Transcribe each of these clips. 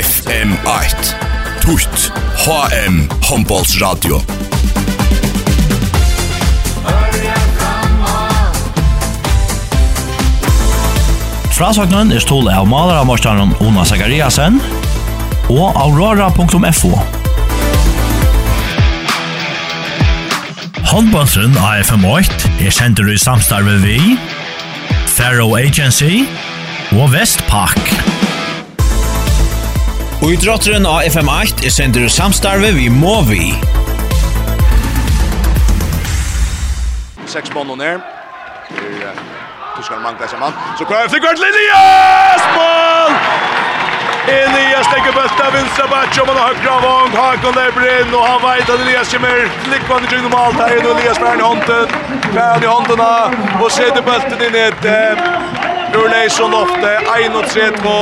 FM8 Tutt HM Hombols Radio Frasagnen er stål av maler av morskjæren Ona Zakariasen og aurora.fo Håndbåndsen AFM8 er sender i samstarve vi Faro Agency og Vestpak. Og i av FM8 er sender samstarve vi må vi. Seks måneder ned. Tyskland mangler seg mann. Så kommer Flickvart Elias! Mål! Elias legger bøtta vinstra bætsjå, men har høyre av Vong, Hakon Lebrin, og han vet at Elias kommer Flickvart i grunn om alt her, og Elias bærer i hånden, bærer i hånden av, og setter bøtten inn i et Urleisson ofte, 1-3-2,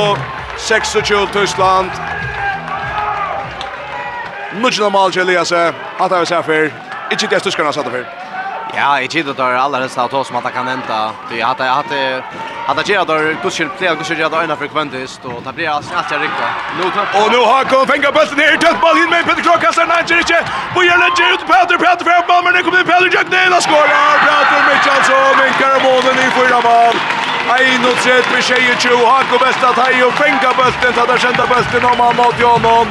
26 Tyskland. Nudgina mal til Elias. Hatta vi ser for. Ikke det tyskarna satt for. Ja, jeg gitt at alla helst av som att kan ända. Det hade hade hade gitt att kuschen flera kuschen gitt att ena frekventist och det blir alltså att jag rikta. Nu och nu har kom fänga bollen ner till bollen med Peter Krok kastar nej inte. Vi gör det ut Peter Peter för bollen men det kommer Peter Jack ner och skorar. Peter Mitchell så vinkar bollen i förra mål. 31 22 Hako bästa Tajo fänga bulten så där kända bulten om han mot Jonon.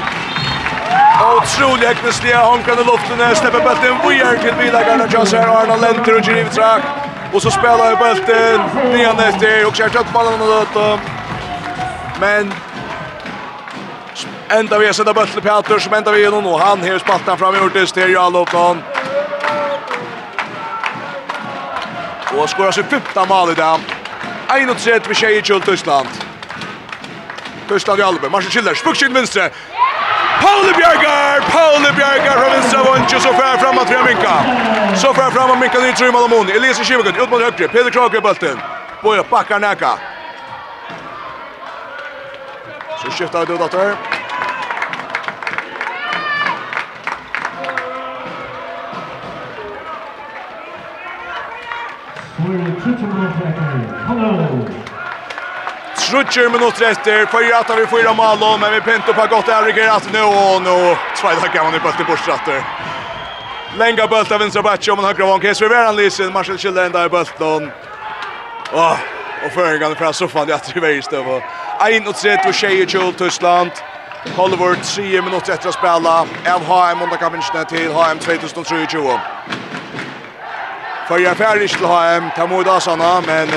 Otrolig häcknesliga honkande luftene, slipper bulten vujer til bilagarna Josser Arna Lenter og Jeremy Trak. Og så spelar ju bulten nian efter och kör upp og och Men enda vi sätter bulten Peter som enda vi genom och han här spaltar fram i Ortiz til Jalopon. Og skorar sig 15 mål i dag. 31 tjej i kjøl Tyskland. Tyskland i albe. Marsen Schiller, spukskinn vinstre. Pauli Bjergar, Pauli Bjergar fra vinstre och så fär fram att vi har minka. Så fär fram att minka nytt rymma Lamoni. Elise Kivekut, ut mot högre. Peter Krake i bulten. Boja backar näka. Så skiftar det ut Trutcher minutter efter, Fyrjata vi fyra mål men vi pent upp har gått ärrigerat nu och nu tvajda kan man ju bulta bort stratter. Länga av vinstra batch, om han högra vann Kesri Veran Lysen. Marcel Kjell där i bultan. Åh, och föringarna från soffan det att det var just det var. Ein och sett och tjejer Tyskland. Hollywood 3 minuter efter att spela. FHM under kampen till HM 2023 för jag färdig till HM, ta mod asarna men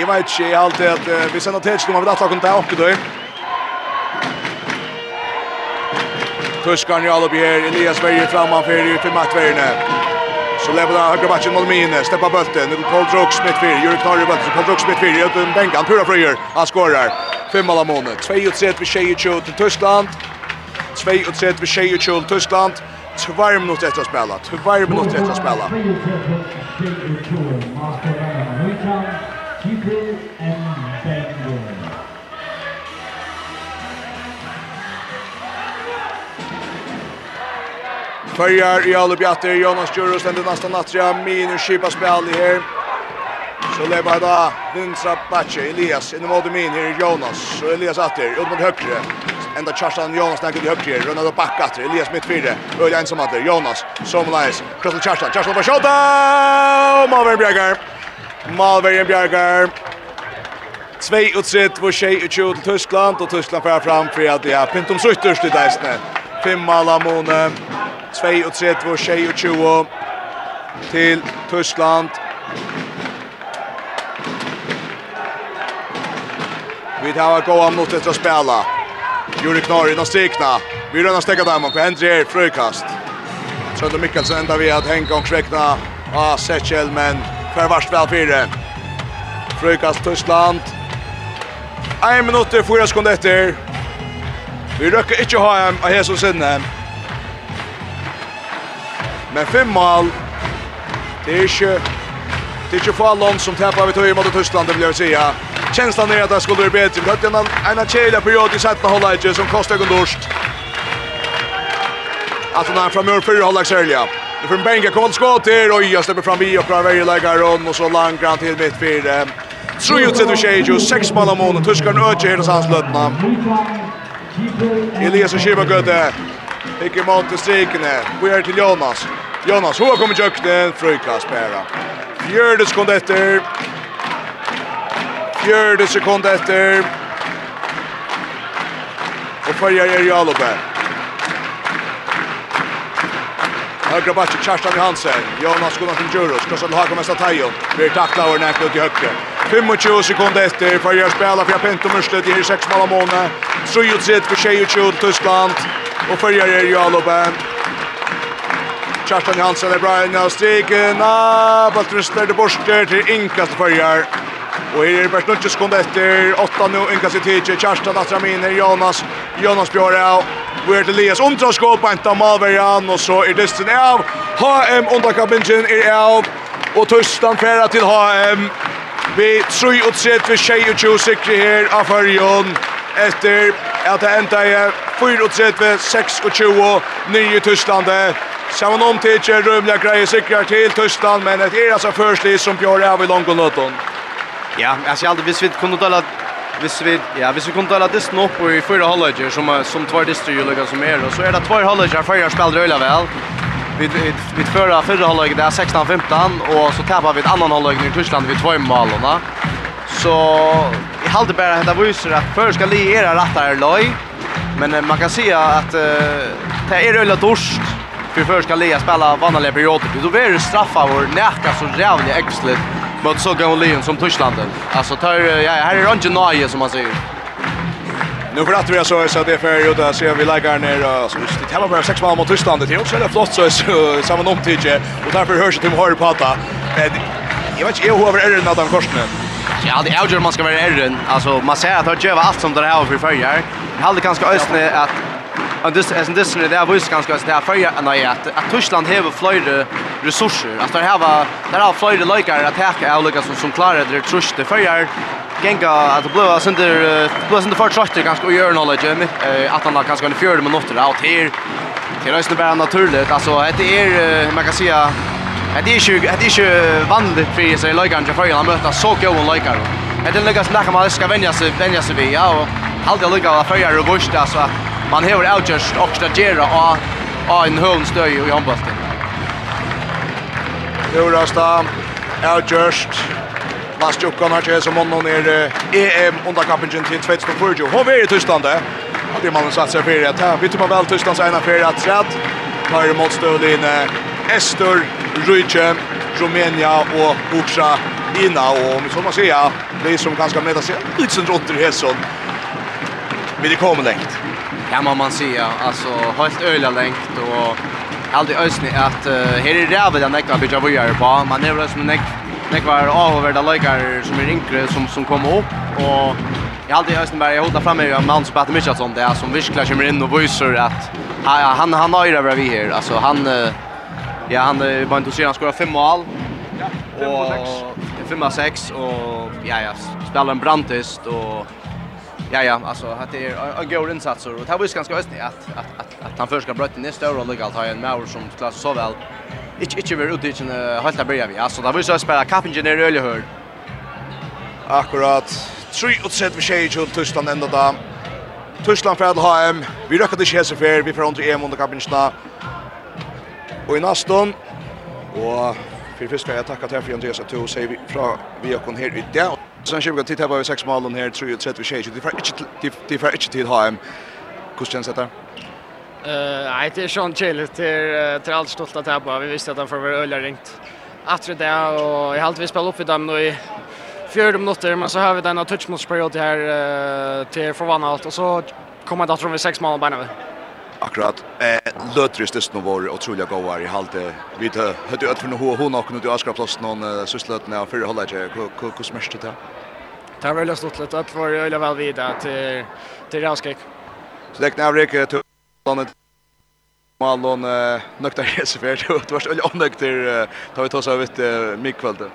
jag vet inte, jag alltid att vi sen har tidigt vi att kunna ta upp det. Tuskan ju alla här, Elias Berger framan för ju för matchvärne. Så lever han högra matchen mot Mine, steppa bulten, nu Paul Drox med fyr, Jörg Tarri bulten, Paul Drox med fyr, ut en bänkan, pura fröjer, han skorar. Fem alla månader, 2-3 tjejer till Tyskland, 2-3 till Tyskland, 2 minuter efter att spela, 2 minuter efter att spela still in tour, master runner Wickham, Kipil and Bengal. Føyjar i alle bjatter, Jonas Djurus stendur nästan nattria, minus kipa spjall i her. Så lever da vinstra Batche, Elias, inne mot min, her Jonas, så Elias atter, ut mot høyre. Enda Kjartan Jonas när kunde högre. Rönnar då backa efter. Elias mitt fyra. Öle ensam hade Jonas. Somlais. Krossel Kjartan. Kjartan på skott. Malver Bjergar. Malver Bjergar. 2 och 3 var tjej och tjej till Tyskland och Tyskland för fram för att det är Pintom Sutters till Dysne. Fem mål Mone. 2 och 3 var tjej och tjej till Tyskland. Vi tar gå om mot att spela. Juri Knorr innan strikna. Vi rönnar stäcka dem och Vad händer här? Fröjkast. Sönder Mikkelsen enda vi att hänga och kräkna. Ah, Setchel men för värst väl fyra. Frukast Tyskland. En minut och fyra sekunder efter. Vi röker inte ha en av Jesus sinne. Men fem mål. Det är inte... Det är inte få som tappar vi tog emot Tyskland, det vill jag säga. Känslan är att det skulle bli bättre. Vi hade en annan tjejliga period i sättna hålläget som kostar en Gundorst. Alltså när han framöver fyra hålläget särliga. Nu får en bänka kommer skott här. och jag släpper fram i och prövar varje lägare om och så långt grann till mitt fyra. Tror ju till tjej ju sex mål om månen. Tyskaren ökar hela hans lötna. Elias och Kiva Gödde. Ikke mot til strikene. Vi er til Jonas. Jonas, hur kommer jöknen? Fröjkast, Pera. Gör det skånd efter fjörde sekund etter. Og fyrir er Jalope. Högra backen Kerstan Johansen. Jonas Gunnar Gunnarsson Djuros. Krossad Haga med Satayo. Blir tackla och näkt ut i högre. 25 sekunder efter. Följer spela för Pinto Murslet. Ger 6 mål av måne. Sujut sitt för tjej och tjej Tyskland. Och följer er Jalope. Kerstan Johansen är bra inne av stigen. Ah, Baltrus spelade bort till inkast följer. Och här är det bara inte sekund efter. Åtta nu, Inka Sittici, Kjärsta, Natraminer, Jonas, Jonas Björre. Weird Elias undrar skåp, Anta Malverjan. Och så är distan av. HM under kabinjen är av. Och Tyskland färra till HM. Vi tror och sett vi tjej och tjej sikre här av Hörjon. Efter att det enda är 4 och 30, 6 och 20, 9 i Tyskland. Samman om tidsjer, rymliga grejer sikrar till Tyskland, men det är alltså förstlig som Björn är vid långt och nöton. Ja, jag ser aldrig visst vi kunde tala Hvis vi, ja, hvis vi kunde tala disten opp i fyra halvleger som, som två distre ju lukka som är och så är det två halvleger för jag spelar røyla väl. Vi, vi, vi förra fyrre halvleger, det 16-15, och så tappar vi ett annan halvleger i Tyskland vid två malene. Så i halde bare at det viser att för ska li era rattar er løy, men man kan se att uh, det är røyla dorsk, för för ska li spela vanliga perioder, då blir det straffa vår näka så jävligt exklusivt mot så gamla Leon som Tyskland. Alltså tar ja, här är Ronge Noye som man säger. Nu för att vi så så det för ju där ser vi lägger ner så det tar bara sex mål mot Tyskland det är också det flott så så samma nom tidigt och därför hörs det till Harry Potter. Men jag vet inte hur över är det Adam Korsnen. Ja, det är ju man ska vara ärren. Alltså man säger att han gör allt som det här för förr. Jag hade ganska ösnä att Och det är det som det är visst ganska att det är för att nej att att Tyskland har flera resurser. Att det här var där har flera likar att attacka olika som som klarar det trust det för Genga att det blåa sönder blåa sönder för trust ganska och gör knowledge att han har kanske en fjärde minuter out här. Det är bara naturligt. Alltså det är man kan säga det är ju det är ju vanligt för sig läkaren för att möta så goda läkare. Det är lyckas näka man ska vänja sig vänja sig vid ja och alltid lika lyckas vara robust alltså han hever avgjørst og stagera av, av en høvnstøy i håndbølten. Jorasta, outjust Last Jokkan har ikke som månen er EM underkampingen til 2024. Hon er i Tyskland det. Og det mannen satt seg fyrir at her. Vi tar vel Tysklands ena fyrir at rett. Tar imot støvlinne Estor, Rujtje, Rumenia og Uksa Ina. Og om vi får man säga, det som ganske med sig utsen runt i Hesson. Vi det kommer lengt. Ja, må man säga. Alltså, helt öliga längt och aldrig ösning att uh, här är rävet jag näkva bygga vujare på. Man är väl som näk, näkvar avhåvärda löjkar som är yngre som, som kommer upp. Och jag har aldrig ösning bara, jag hotar fram mig av Petter Michasson det är som virklar kommer in och visar att han, han har ju det vi här. Alltså, han, uh, ja, han uh, var intresserad, han skorar fem mål. Ja, fem och sex. Fem och sex och ja, ja, spelar en brantist och Ja ja, alltså att det är en god insats och det har visst ganska ösnigt att att att att han förska bryta ner större och legalt ha en Mauer som klass så väl. Inte inte vill ut i en halta börja vi. Alltså där visst spela kapingen ner öle hör. Akkurat. 3 och 7 vi tjej till Tyskland ända där. Tyskland för att ha. Vi rökade inte så för vi får under EM under kapingen. Och i nästan och för första jag tackar till Andreas att du säger vi från vi har kon här ute. Sen kör vi titta på sex målen här tror jag 30 tjejer. Det får inte det får inte till hem. Hur känns det? Eh, nej det är sånt chill till till allt stolt att här Vi visste att han får vara öliga ringt. Att det och i halvt vi spelar upp i dem nu i fjärde minuter men så har vi den touchmatchperiod här till förvandlat och så kommer det att från vi sex mål bara nu. Akkurat. Eh Lötrist det snor var otroliga goar i halte. Vi hade hade öll för hon hon och kunde ju askra plats någon sysslötna för hålla jag hur hur smärst det. Det var väldigt stort lätt att var eller väl vidare till till Raskek. Så det knäver inte till landet. Malon nökta resa för det var så onökter tar vi tossa vet mikkvällte.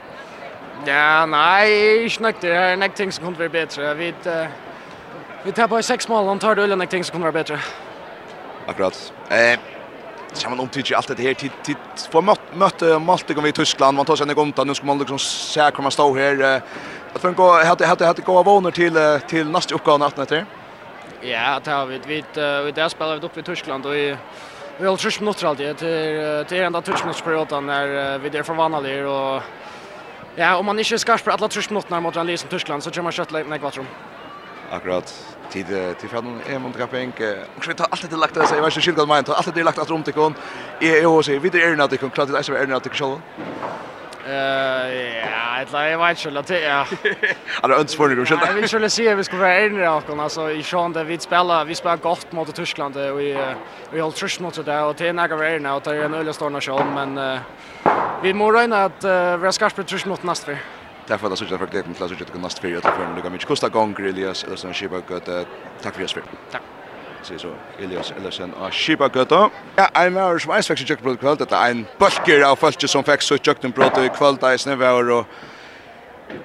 Ja, nej, snäckte här näck ting som kunde vara bättre. Vi vi tar på sex mål och tar det eller näck ting som kunde vara bättre. Akkurat. Eh Så man omtycker allt det här till till få mötte Malte kom vi i Tyskland man tar sig en gomta nu ska man liksom se hur man står här att för gå hade hade hade gå våner till till nästa uppgåva natten efter. Ja, det har vi vi vi där spelar vi upp i Tyskland och i vi har trus minutter alltid till till enda Tysklandsperioden när vi där från og och ja, om man inte skarpar alle trus minutter mot en som Tyskland så kör man kött lägga kvartrum akkurat tid till från en mot kapänk. Och vi tar allt det lagt så jag vet inte skilgad mig tar allt det lagt att runt till kon. Är och så vidare är det att kon klart det är det att själva. Eh ja, એટલે jeg vet ikke at det er Er det ønskelig du skjønner? Jeg vil ikke si at vi ska være en av oss, altså i sjøen det vi spiller, vi spiller godt mot Tyskland og vi vi holder trøst mot det og til nægge være enige og det er en øyelig stående sjøen, men vi må regne at vi ska skarpt på mot neste fyr. Därför att så jag för det klassiskt att nästa period för det lika mycket kostar gång Elias eller så Shiba gott tack för det. tack så så Elias Ellison och Shiba gott ja I'm our Schweiz faktiskt jag Brother kväll att en bulker av fast som faktiskt så jag den bröt i kväll där var och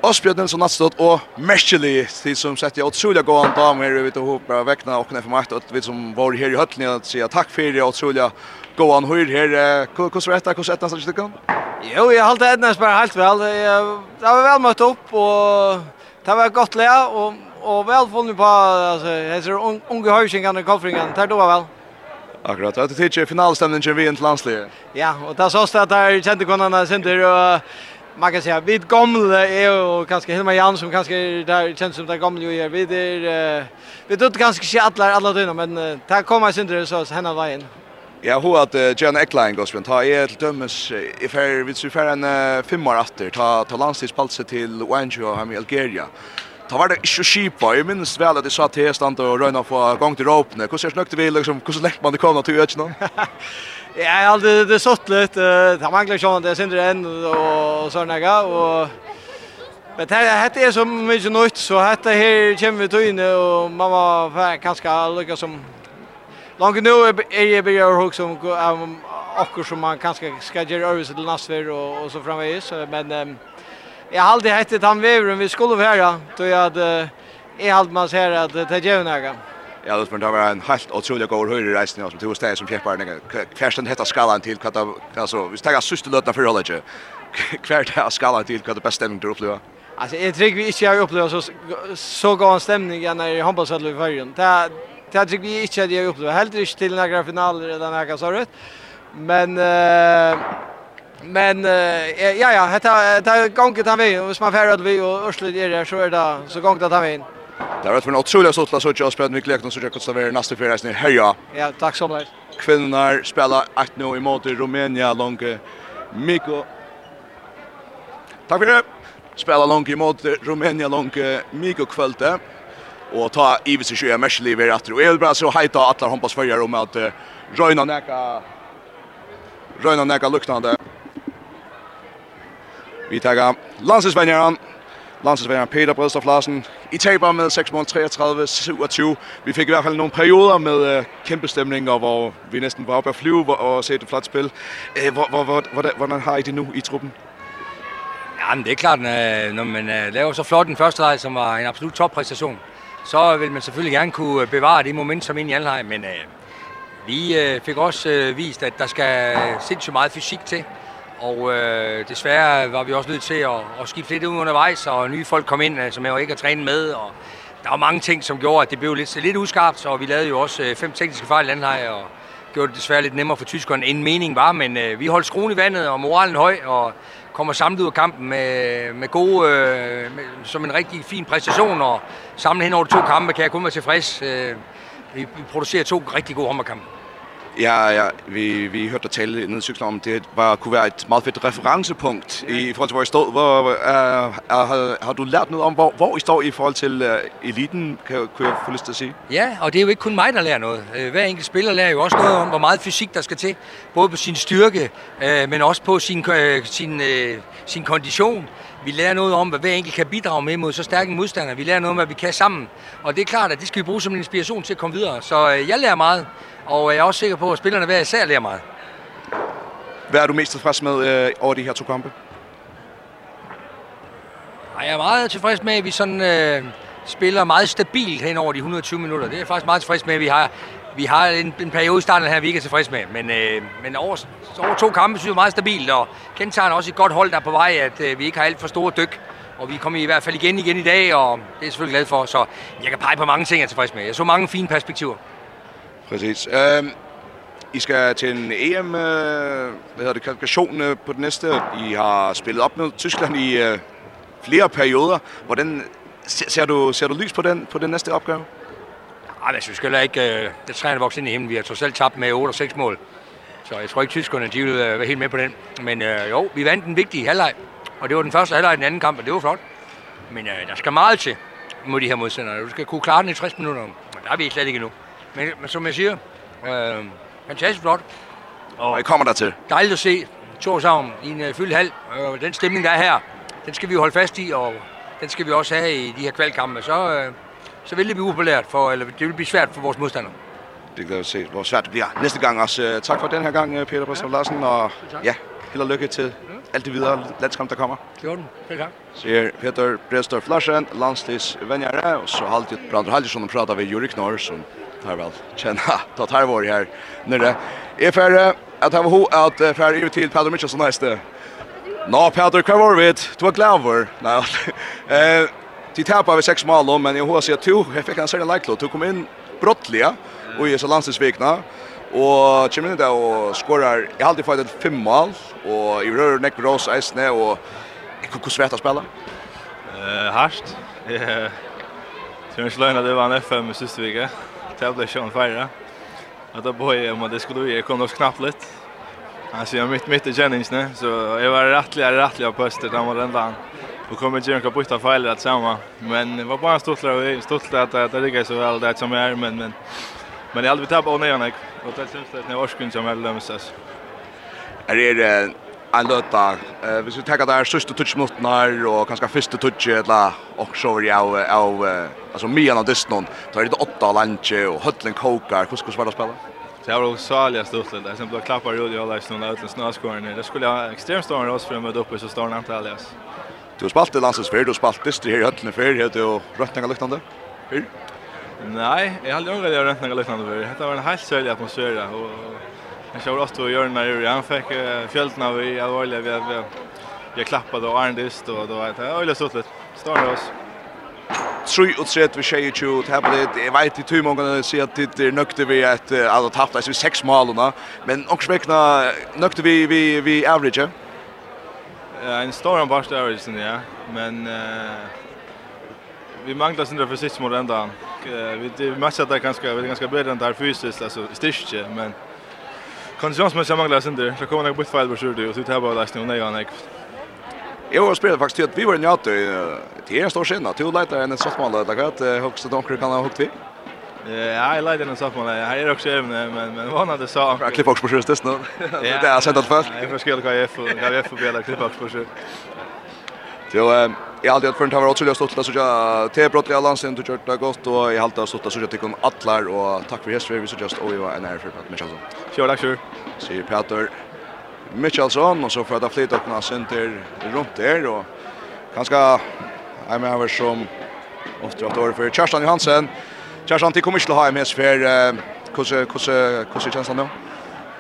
Osbjörn som nattstått och Merchely till som sett jag otroliga gå an damer vet och hoppar väckna och när för makt att vi som var här i höllen att säga tack för det otroliga gå an hur här. Hur rätta, hur rätta så tycker Jo, jag hållt Ednas bara helt väl. Det var väl mött upp och det var gott lä och och väl funnit på alltså heter unga höjsingarna golfringen. Det då var väl. Akkurat, det är till finalstämningen vi inte landslaget. Ja, och där sås det där kände kunna center och man kan säga vid gamla är och kanske Hilma Jan som kanske där känns som där gamla ju är vi det vi tror kanske inte alla alla då men det kommer syndare så henne vägen. Ja, hur att Jan Eckline går spent. Har är till dömes i fär vid så fär en fem år åter ta ta landslagspalse till Wanjo och i Algeria. Ta var det inte skipa. Jag minns väl att det sa till stand och röna på gång till ropne. Hur ser snökt vi liksom hur så lätt man det kommer till öknen. Ja, alltså det sått lite. Det manglar ju det syndre än och såna där och Men det här är så mycket nytt så detta här kommer vi till inne och man var kanske lyckas som Långt nu är jag börjar hugga som om och som man kanske ska göra över till Nasver och och så framvägs. men um, jag har alltid hett han vävren vi skulle vara då jag hade är allt man ser att det gör några. Ja, det spänner var en helt otrolig god höjre rejsen som tog steg som peppar den kvärsten hetta skalan till kvart av alltså vi stäga syster lötna för hållet. Kvärt här skalan till kvart av bästa stämningen du upplever. Alltså jag tror vi inte har upplevt så så god stämning när i handbollshallen i Färjen. Det Det tycker vi inte att jag gjort det. Helt inte till några finaler eller några så rätt. Men Uh, men uh, ja ja, det det gången tar vi och man färd vi och Örslet är där så är det så gångt att vi in. Det har varit en otrolig sottla så jag spelat mycket lekna så jag kostar vara nästa fyra resten här Ja, Ja, tack så mycket. Kvinnorna spelar att nu i mot Rumänien långt Miko. Tack för det. Spelar långt i mot Rumänien långt Miko kvällte och ta Ivis i sjö Mesli över att och är bara så heita alla hoppas förjar om att Røyna näka Røyna näka luktande. Vi tar landsisvänjaren Landsvejeren Peter Bredstof Larsen. I taber med 6 mål 33, 27. Vi fikk i hvert fall noen perioder med uh, kæmpe stemninger, hvor vi nesten var oppe at flyve og se et flot spil. Uh, hvor, hvor, hvor, hvordan, hvordan har I det nu i truppen? Ja, men det er klart, når man laver så flot den første leg, som var en absolut toppræstation, så vil man selvfølgelig gerne kunne bevare det momentum ind i Alheim, men øh, vi øh, fik også øh, vist, at der skal sindssygt meget fysik til, og øh, desværre var vi også nødt til at, at skifte lidt ud undervejs, og nye folk kom ind, som jeg jo ikke har trænet med, og der var mange ting, som gjorde, at det blev lidt, lidt uskarpt, og vi lavede jo også øh, fem tekniske fejl i Alheim, og gjorde det desværre lidt nemmere for tyskerne, end meningen var, men øh, vi holdt skruen i vandet, og moralen høj, og kommer samlet ud af kampen med, med gode, øh, med, som en rigtig fin præstation, og samlet hen over de to kampe kan jeg kun være tilfreds. Øh, vi, vi producerer to rigtig gode håndboldkampe. Ja, ja, vi, vi hørte dig tale nede i cyklen om, det var, kunne være et meget fedt referencepunkt ja. i forhold til, hvor I stod. Hvor, uh, har, har du lært noget om, hvor, hvor I står i forhold til uh, eliten, kan, kunne jeg få lyst til at sige? Ja, og det er jo ikke kun mig, der lærer noget. Hver enkelt spiller lærer jo også noget om, hvor meget fysik der skal til. Både på sin styrke, uh, men også på sin, uh, sin, uh, sin kondition vi lærer noget om, hvad hver enkelt kan bidrage med mod så stærke modstandere. Vi lærer noget om, hvad vi kan sammen. Og det er klart, at det skal vi bruge som en inspiration til at komme videre. Så øh, jeg lærer meget, og jeg er også sikker på, at spillerne hver især lærer meget. Hvad er du mest tilfreds med øh, over de her to kampe? Ej, jeg er meget tilfreds med, at vi sådan... Øh, spiller meget stabilt hen over de 120 minutter. Det er jeg faktisk meget tilfreds med, at vi har vi har en, en periode i starten her, vi ikke er tilfredse med, men, øh, men over, over to kampe synes jeg meget stabilt, og kendetegner også et godt hold, der er på vej, at øh, vi ikke har alt for store dyk, og vi kommer i hvert fald igen igen i dag, og det er jeg selvfølgelig glad for, så jeg kan pege på mange ting, jeg er tilfreds med. Jeg så mange fine perspektiver. Præcis. Ehm I skal til en EM, øh, hvad hedder det, kvalifikation øh, på det næste. I har spillet op med Tyskland i øh, flere perioder. Hvordan ser, ser, du, ser du lys på den, på den næste opgave? Nej, jeg synes heller ikke, uh, det træner vokser ind i himlen. Vi har så selv tabt med 8 og 6 mål. Så jeg tror ikke, tyskerne de vil uh, være helt med på den. Men uh, jo, vi vandt den vigtige halvleg. Og det var den første halvleg i den anden kamp, og det var flot. Men uh, der skal meget til mod de her modstandere. Du skal kunne klare den i 60 minutter. Men der er vi slet ikke endnu. Men, men som jeg siger, øh, fantastisk flot. Og, og I kommer der til. Dejligt at se Torshavn i en uh, fyldt halv. Og den stemning, der er her, den skal vi holde fast i, og den skal vi også have i de her kvalkampe. Så øh, så vil det blive upopulært for, eller det vil blive svært for vores modstandere. Det kan vi se, hvor svært det bliver næste gang også. Tak for den her gang, Peter Brøndstrup Larsen, og ja, held og lykke til alt det videre landskamp, der kommer. Jordan, vel tak. Sier Peter Brøndstrup Larsen, landslidsvenjere, og så har alltid Brander Haldersson og prater ved Juri Knorr, som tar vel kjenner, ta tar vår her nere. er færre, at jeg var ho, at jeg ut til Peter Mitchell som næste. Nå, Peter, hva var vi? Du var glad over. Nei, eh, De tapar vi sex mål men jag hoppas att du fick en sån likelo. Du kom in brottliga och i så landsdelsvekna og kommer inn der og skorar i alltid fått et fem mål og i rør neck Ross Eisne og kokko svært å spille. Eh harst. Eh Tror ikke det var en FM i sista Det Tävla ikke en feire. Att då boy om det skulle ju kom nok knapt litt. Han mitt mitt i Jenningsne, så jag var rättliga rättliga på öster där var den där och kommer inte göra byta fel att samma men det var bara stolt och stolt att att det gick så väl det som är men men men jag hade tappat och nej och det syns det när årskun som är lömsas är det en løta. Eh, hvis vi tenker der sørste touchminuttene og kanskje første touch eller offshore av, av altså mye av dysten, så er det åtta lanje og høtlen kokar Hvordan skal du spille? Det var saliga stort det. Sen då klappar Rudi och Lars någon en snöskåren. Det skulle jag extremt stor oss för att möta upp i så stor antal. Du har spalt i landslagsfer, du har spalt distri her i høttene fyr, har du røttninga lyktande? Fyr? Nei, jeg har aldri gjort røntninger lyktande fer. Dette var en helt særlig atmosfære, og jeg kjører ofte å gjøre den her, han fikk fjöltene vi alvorlige, vi har Jag klappade och arndist och då var jag öle stort lite. Står det oss. Trui och tret vi tjejer det att här det jag vet inte hur många ser at det er nøkte vi att alla tappat vi seks mål men också väckna nökte vi vi vi average. ja? en stor en är det sen ja, men eh vi manglar sin för sitt mot ända. Vi det matchar där ganska vi är ganska bättre än där fysiskt alltså styrke men konditionsmässigt manglar sin där. Så kommer jag bort fel försöker du och så tar bara last nu när jag Jag har spelat faktiskt att vi var njöt det i en stor skillnad. Två lätare än en sortmål där att högsta donker kan ha hukt vi. Ja, jag leder den soffan. Här är också även men men vad hade sa han? Klippa också på sjön nu. Det är sent att för. Jag försöker vad jag för jag för bättre klippa också på sjöst. Jo, eh jag hade förnt att också löst åtta så jag te brott i du till körta gott och jag hade såtta så jag tycker om allar och tack för gäster vi så just och vi var en nära för att Michelson. Kör tack sjur. Se Peter Michelson och så för att flytta upp några center runt där och kanske jag menar som ofta att år för Kerstin Johansen Kjersson, det kommer ikke til å ha MS for hvordan kjennes han nå?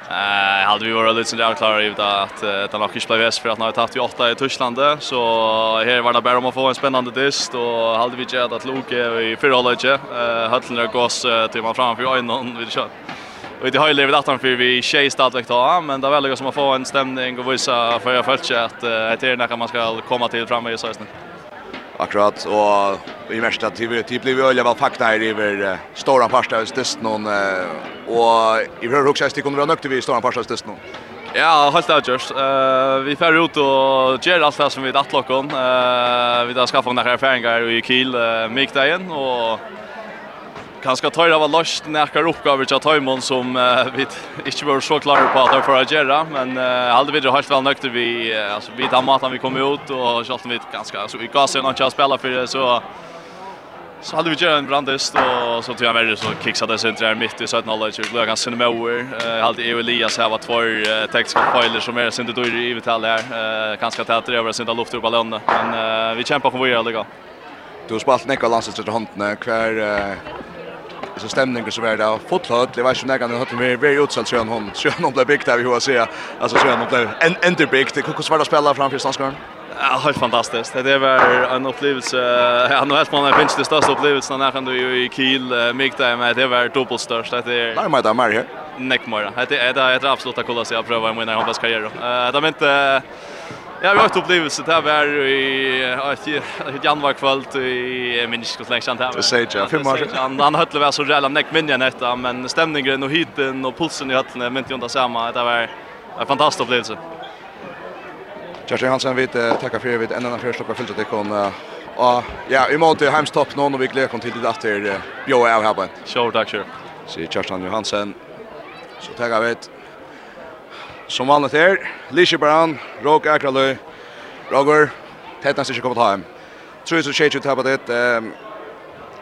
Eh, hade vi varit lite där klara ut att att han också blev för att när vi tagit vi åtta i Tyskland så här var det bara om att få en spännande dist och hade vi gett att Luke i förra hållet eh höllen och gås till man framför ögonen vi kör. Och det har ju levt att han för vi tjej startväck då men det är väl som att få en stämning och visa för jag följt att det är när man ska komma till framme i säsongen. Akkurat, og i vi typ blir vi øyla vel fakta her iver stora parsta av stesten, og i prøver hukse stik under nøkte vi stora parsta av noen Ja, helt avgjørst. Uh, vi fer ut og gjør alt det som vi datt lokken. Uh, vi da skaffer noen erfaringer i Kiel uh, mikdagen, og kanskje tar av løst nærkere oppgaver til Tøymon som uh, vi ikke var så klare på at det er å gjøre, men uh, aldri videre helt vel nøkter vi, uh, altså, vi tar maten vi kommer ut, og selv om vi ganske, altså, vi ga seg noen til å spille for det, så Så hade vi gjort en brandist och så tyvärr värre så kicksade det sig inte där mitt i 17-hållet. Jag kan ganska med over. Jag hade ju Elias här var två tekniska filer som är synte då i vitall här. eh Ganska det över synte luft upp alla Men vi kämpar för våra liga Du har spalt nekka landset till håndene. Hver, så stämningen så var det fullt hött. Det var ju nägande hade vi very utsatt sjön hon. Sjön hon blev big där vi hur ser. Alltså sjön hon blev en enter big. Det kunde svara spela framför stanskaren. Ja, helt fantastiskt. Det var en upplevelse. Ja, nu helt man har finns det största upplevelsen när han då i Kiel mig där med det var dubbelt störst. Det är Nej, men det är mer. Neckmore. Det är det är att kolla så jag prövar mina hoppas karriär. Eh, det men inte Ja, vi har ett upplevelse där var i ett januari kväll i minns hur länge sedan det. Det säger jag. Fem år sedan. Han höll väl så jävla näck minne detta, men stämningen och hiten och pulsen i höllen men inte under samma. Det var en fantastisk upplevelse. Kerstin Hansen vet tacka för vid en annan förstoppar fyllt det kon Ja, ja, i mål till hemstopp någon och vi glädjer kom till det efter Bjå är här på. Sure, tack sure. Så Kerstin Johansen. Så tackar vi ett Som vanligt här, Lisha Baran, Råk Akralö, Roger, tätna sig kommer ta hem. Tror så tjej ut här på det. Ehm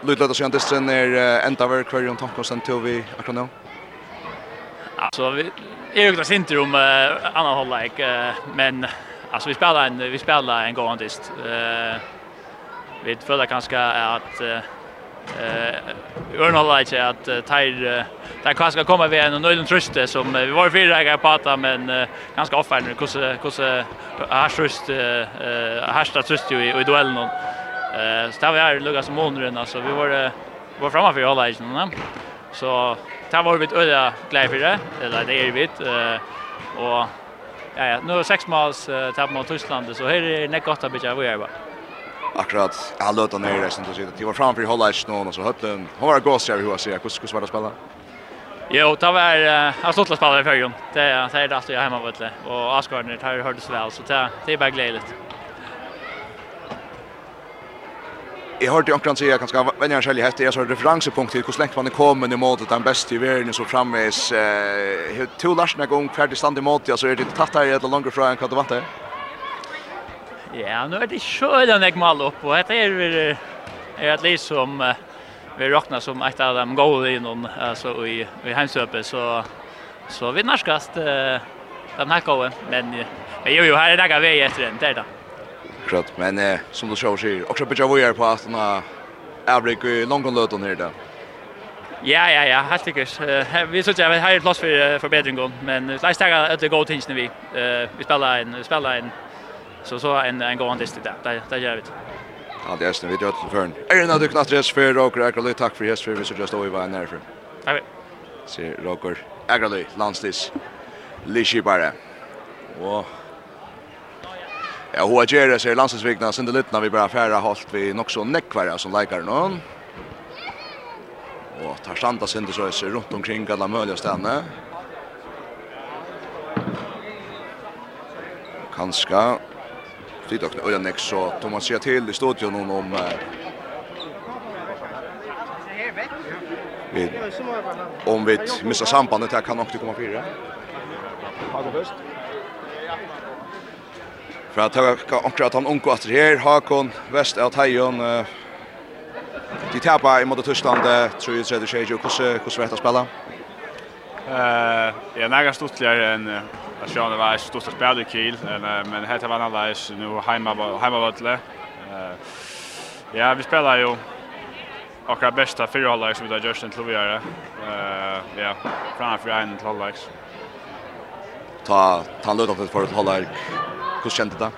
Lutlata sig inte sen när ända var kvar runt Tomkonsen till vi akkurat nu. Alltså vi är ju där inte om andra hållet men alltså vi spelar en vi spelar en gång dist. Eh vi föredrar kanske att Eh Örn håller inte att tar där kan ska komma vi en nöjd tröste som vi var fyra att prata men ganska offentlig hur hur har tröst eh hashtag tröst ju i duellen eh så där vi är lugga som månaden alltså vi var var framme för alla igen så där var vi öliga glädje för det. Eller det är vi eh och ja ja. Nu sex måls tapp mot Tyskland så här är det gott att bygga vad jag bara akkurat jag låter ner resten så det var framför Hollars någon och så hötten Hon var gås jag hur jag ser hur ska det spela Jo, det var jag slått att spela i förrgon. Det är det är det jag hemma vet och Asgarden det har hördes väl så det det är bara glädjeligt. Jag hörde ju säga kanske vem jag själv häst jag så referenspunkt till hur slängt man kommer i målet den bästa i världen så framvis eh hur två Larsen gång färdig stand i målet så är det tatt där eller längre från kan det vara. Ja, nu är det sjön jag mal upp och det är vi är att liksom vi räknar som ett av dem goda i någon alltså i i hemsöpe så så vi närskast den här gången men jo jo här är det där efter den där då. Klart men som du själv säger också på vad är på att när avrik i långkonlöten här där. Ja, ja, ja, helt sikkert. Uh, vi synes jeg har plass for uh, forbedringen, men uh, det er at det går tingene vi. Uh, vi spiller en, vi spiller en Så så en en gång dist där. Där där gör vi. Ja, det är snö vi gör till Är det du knappt res för Roger Ragrally tack för yes för vi så just över var där för. Tack. Se Roger Ragrally landstis. Lishi bara. Wow. Ja, hur är det så Landstisvikna sen det lite när vi bara färra halt vi nog så näckvara som likar någon. Och tar standa sen det så är runt omkring alla möjliga ställen. Kanska Det dock öra näck så Thomas ser till i studion om om Vi om vi missar sambandet här kan också komma fyra. Hago först? För att ta också att han onko att här Hakon väst att Hajon De tappar i mot Tyskland tror jag det 3-3 hur hur vet att spela. Eh, jag nära stuttligare än jag kör det var stort i kill men heter var annars nu hemma hemma vattle. Eh Ja, vi spelar ju och bästa fyra halvlek som vi har gjort till Eh, ja, framför en till halvlek. Ta ta löd av för halvlek. Hur kändes det?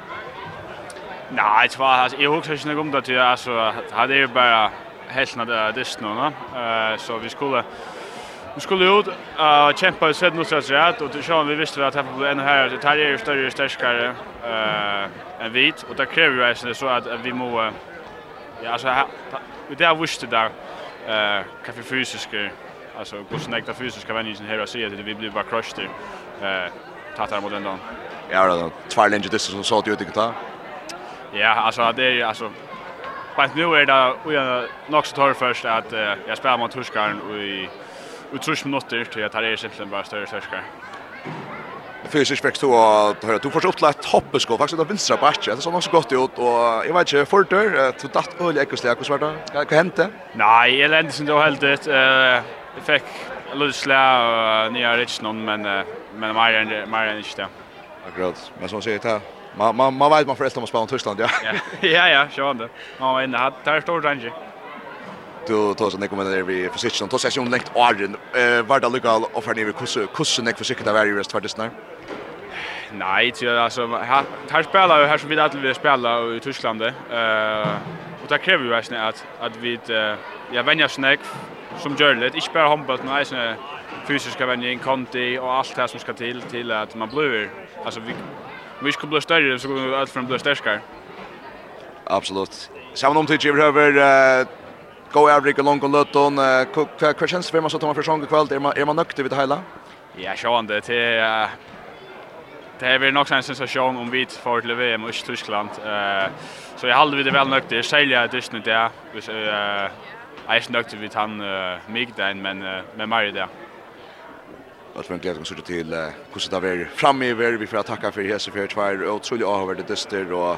Nej, det var alltså jag huxar inte om det alltså hade ju bara helt när det är nu, va? Eh så vi skulle Vi skulle ut och kämpa i sedden och rätt och så vi visste att här blev ännu här det här är ju större och starkare eh än vit och det kräver ju egentligen så att vi må ja alltså det där visste där eh kaffe fysiska alltså hur snägt det fysiska vänjen här så att vi blir bara crushed eh tattar mot den då. Ja då två linjer det som så att jag tycker Ja alltså det är alltså Fast nu är det nog så tar först att jag spelar mot Tuskaren och i och tror jag till att det är egentligen bara större svenskar. Fysisk då att höra du får så upplätt hoppeskå, faktiskt att vinstra bakke, det så också så ut, och jag vet inte för dör to datt øl i ekkoslega, hvordan var det? Vad hendte? Nei, jeg lente som det var helt ut, jeg fick løsle og nya ritsnån, men, men mer enn, mer enn inte. Akkurat, men som säger det, man, man, man vet man förresten om att spela i Tyskland, ja? ja, ja, ja, sjående, man var inne, det er stor range du tar sånn kommer där vi försiktigt och tar sig om längt åren. Eh var det lokal och för hur kusse kusse näck försiktigt där ju rest faktiskt när Nej, det alltså här här spelar ju här som vi alltid vill spela i Tyskland eh. Och det kräver ju verkligen att att vi ja vänja snack som gör det inte bara handboll men alltså fysiska vänjning, konti och allt det som ska till till att man blir alltså vi vi ska bli större så går allt från bli starkare Absolut. Samma om tid över gå över i långt och löton. Vad känns det för man så tar man för sång kväll? Är man är man nöjd vid det hela? Ja, sjående till det är väl nog en sensation om vi får till VM i Tyskland. Eh så jag hade vi det väl nöjd. Det säljer det just nu där. Vi eh är nöjd vid han mig där men med Mario där. Jag tror inte jag ska till hur så där vi framöver vi får tacka för Hesse för två otroliga avvärde dyster och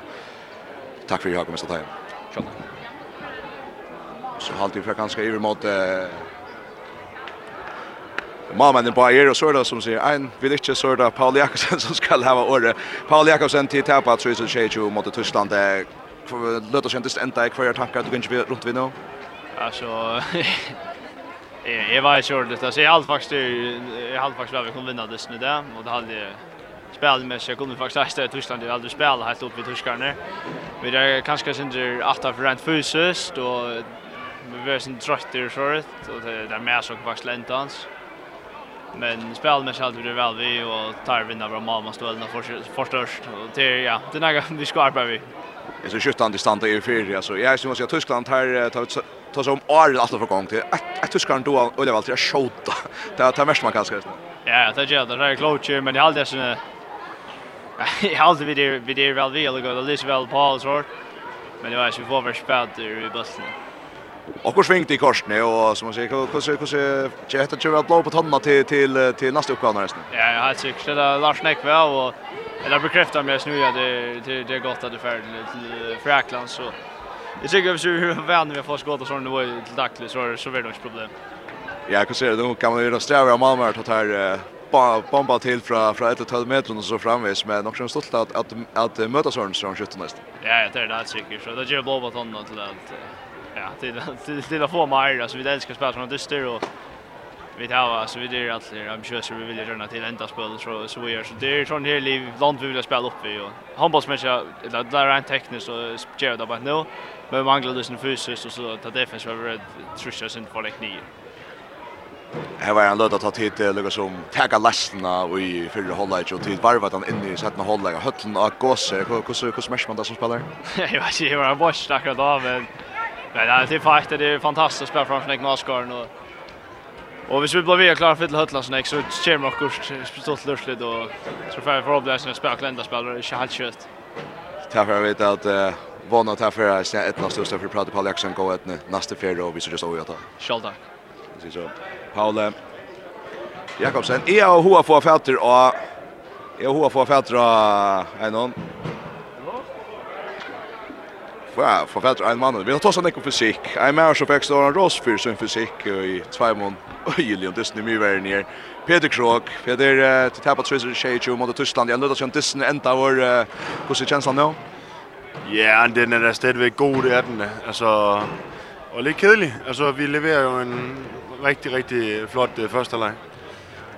tack för att jag kom så tajt. Tack. Så halvtid för ganska iver mot Mammannen på Ayer og Sørda som en ein vil så där Paul Jakobsen som ska ha ordet. Paul Jakobsen till tappa tror så skjer jo mot Tyskland. Løtta inte ända kvar jag tankar du kan ikke runt vi nu. Alltså jag var ju det så jag allt faktiskt jag hade faktiskt vi kunde vinna det nu där och det hade spel med sig kunde faktiskt att det Tyskland det aldrig spela helt upp vid tyskarna. Vi där kanske synder åtta för rent fysiskt och vi var sin trötter och sånt och det där med så faktiskt lentans. Men spel med själv det väl vi och tar vinna bra mamma stölna förstörst och det ja, det några vi skarpar vi. Det är så skjuttande distans i fyra alltså. Jag syns att Tyskland tar tar tar som all alltså för gång till ett Tyskland då eller Walter skjuta. Det tar mest man kanske. Ja, det gör det. Det är klart ju men det håller sig Jag håller vi det vi det väl vi eller går det väl på alls Men det var ju för i bussen. Och hur svängte i korsne och som man säger hur hur hur jag heter ju väl blå på tonna till till till nästa uppgåva nästan. Ja, jag har sett det Lars Näck väl och eller bekräftar mig nu ja det det det är gott att det färd till Fräkland så Jag tycker att hur vänner vi får skåta sån nivå till dackle så så blir det problem. Ja, kan se då kan man ju stäva Malmö att här bomba till från från 1-12 meter och så framvis men också stolt att att att möta sån som skjuter nästan. Ja, det är det säkert så det ger blå på tonna till allt ja, det det det var få mer alltså vi älskar spela från det och vi tar alltså vi det alltså I'm sure så vi vill göra till ända spel så så vi gör så det är sån här liv land vi vill spela upp i och handbollsmatcher där där är en teknisk och gör det bara nu men manglar det sin fysiskt och så ta defense var red trusha sin för like Här var en löd att ta tid till Lucas som täcka lastna och i förra hållet och tid varvat han inne i sättna hållet höllen och gåse. Hur hur smash man där som spelar? Jag vet inte, vad var en borst akkurat men Men ja, det är faktiskt det är fantastiskt spel från Snake Maskar och Och hvis vi blir vi klara för till Hötland så så kommer och kurs stolt lustigt och så får vi förhoppningsvis en spelklända spelare i helt kött. Tack för att vet att vana ta för att ett av största för prata Paul Jackson gå ett nästa fjärde och vi så just så ta. Skall tack. Så så. Paul Jakobsen. Är och hur får fätter och är hur får fätter och en annan ja, forfætter en mann. Vi har tåst han ikke fysikk. Jeg er med som fikk stående Rosfyr sin fysikk i Tveimund og Gillian Disney mye verden her. Peter Krog, Peter til tapet trusser tjej mot Tyskland. Jeg lødde at Disney enda vår, hvordan kjennes han nå? Ja, den er da stadigvæk god, det er den. Altså, og lidt kedelig. Altså, vi leverer jo en rigtig, rigtig flot første leg.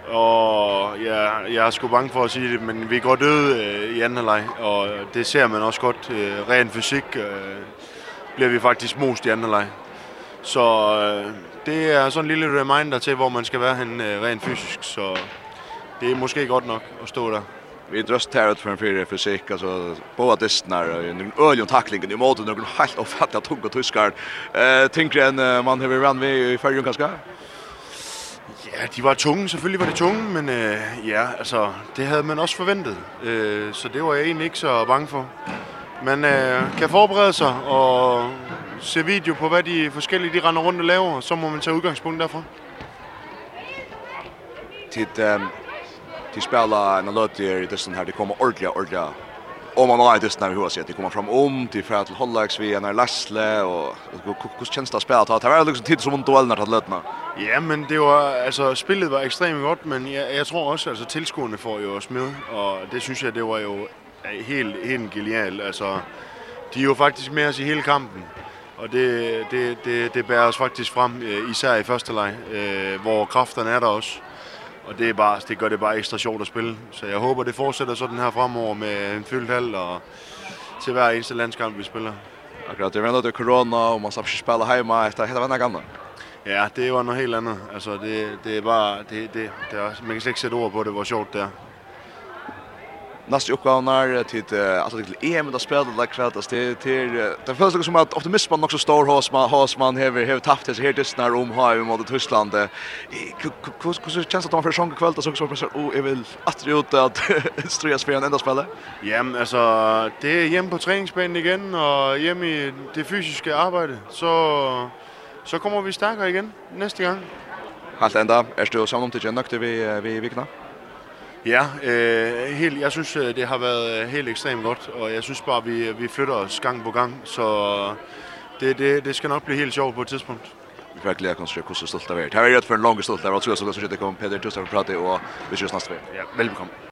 Og ja, jeg er sgu bange for at sige det, men vi går døde øh, i anden halvleg, og det ser man også godt. Øh, ren fysik øh, bliver vi faktisk most i anden halvleg. Så øh, det er sådan en lille reminder til, hvor man skal være hen øh, rent fysisk, så det er måske godt nok at stå der. Vi dröst här ut för en fyra fysik, alltså båda distnar och en öljum tacklingen i måten, någon helt ofattliga tunga tyskar. Eh, tänker en man har vi med i färgen kanske? Ja, de var tunge. Selvfølgelig var det tunge, men øh, ja, altså, det havde man også forventet. Øh, så det var jeg egentlig ikke så bange for. Man øh, kan forberede sig og se video på, hvad de forskellige de render rundt og laver, og så må man tage udgangspunkt derfra. Tid, øh, de spiller en løb i det dessen her. De kommer ordentligt, ordentligt om man har just när hur att det kommer fram om till för att hålla ex vi när Lasle och hur känns det att spela att det var liksom tid som under när det lötna. Ja, men det var alltså spelet var extremt gott men jag, jag tror också alltså tillskuarna får ju oss med och det syns jag det var ju helt helt genial alltså de är ju faktiskt med oss i hela kampen. Och det det det det bär oss faktiskt fram især i första leg, eh hvor kræfterne er der også og det er bare det gør det bare ekstra sjovt at spille. Så jeg håber det fortsætter sådan her fremover med en fyldt hal og til hver eneste landskamp vi spiller. Akkurat, det var det corona og man skal ikke spille hjemme efter hele vandet gamle. Ja, det var noget helt andet. Altså det det er bare det det det er, man kan slet ikke sætte ord på det, hvor sjovt det er nästa uppgåvan är till alltså till EM där spelar det kvart att det till det första som att optimismen också står hos man hos man har har tappat det här just när om har vi mot Tyskland. Hur hur känns det att man för sjunga kväll så så så och är väl att det ut att ströja spela ända spela. Ja, alltså det är hem på träningsbanan igen och hem i det fysiska arbetet så så kommer vi starkare igen nästa gång. Halt ända, är du samman till Jönköping vi vi vikna? Ja, øh, helt, jeg synes, det har været helt ekstremt godt, og jeg synes bare, vi, vi flytter os gang på gang, så det, det, det skal nok blive helt sjovt på et tidspunkt. Vi får glæde os til hvordan stolt av er. Det har været for en lang stolt av var og tror jeg så så det kommer Peter Tustav og prate, og vi ses næste vei. Ja, velbekomme.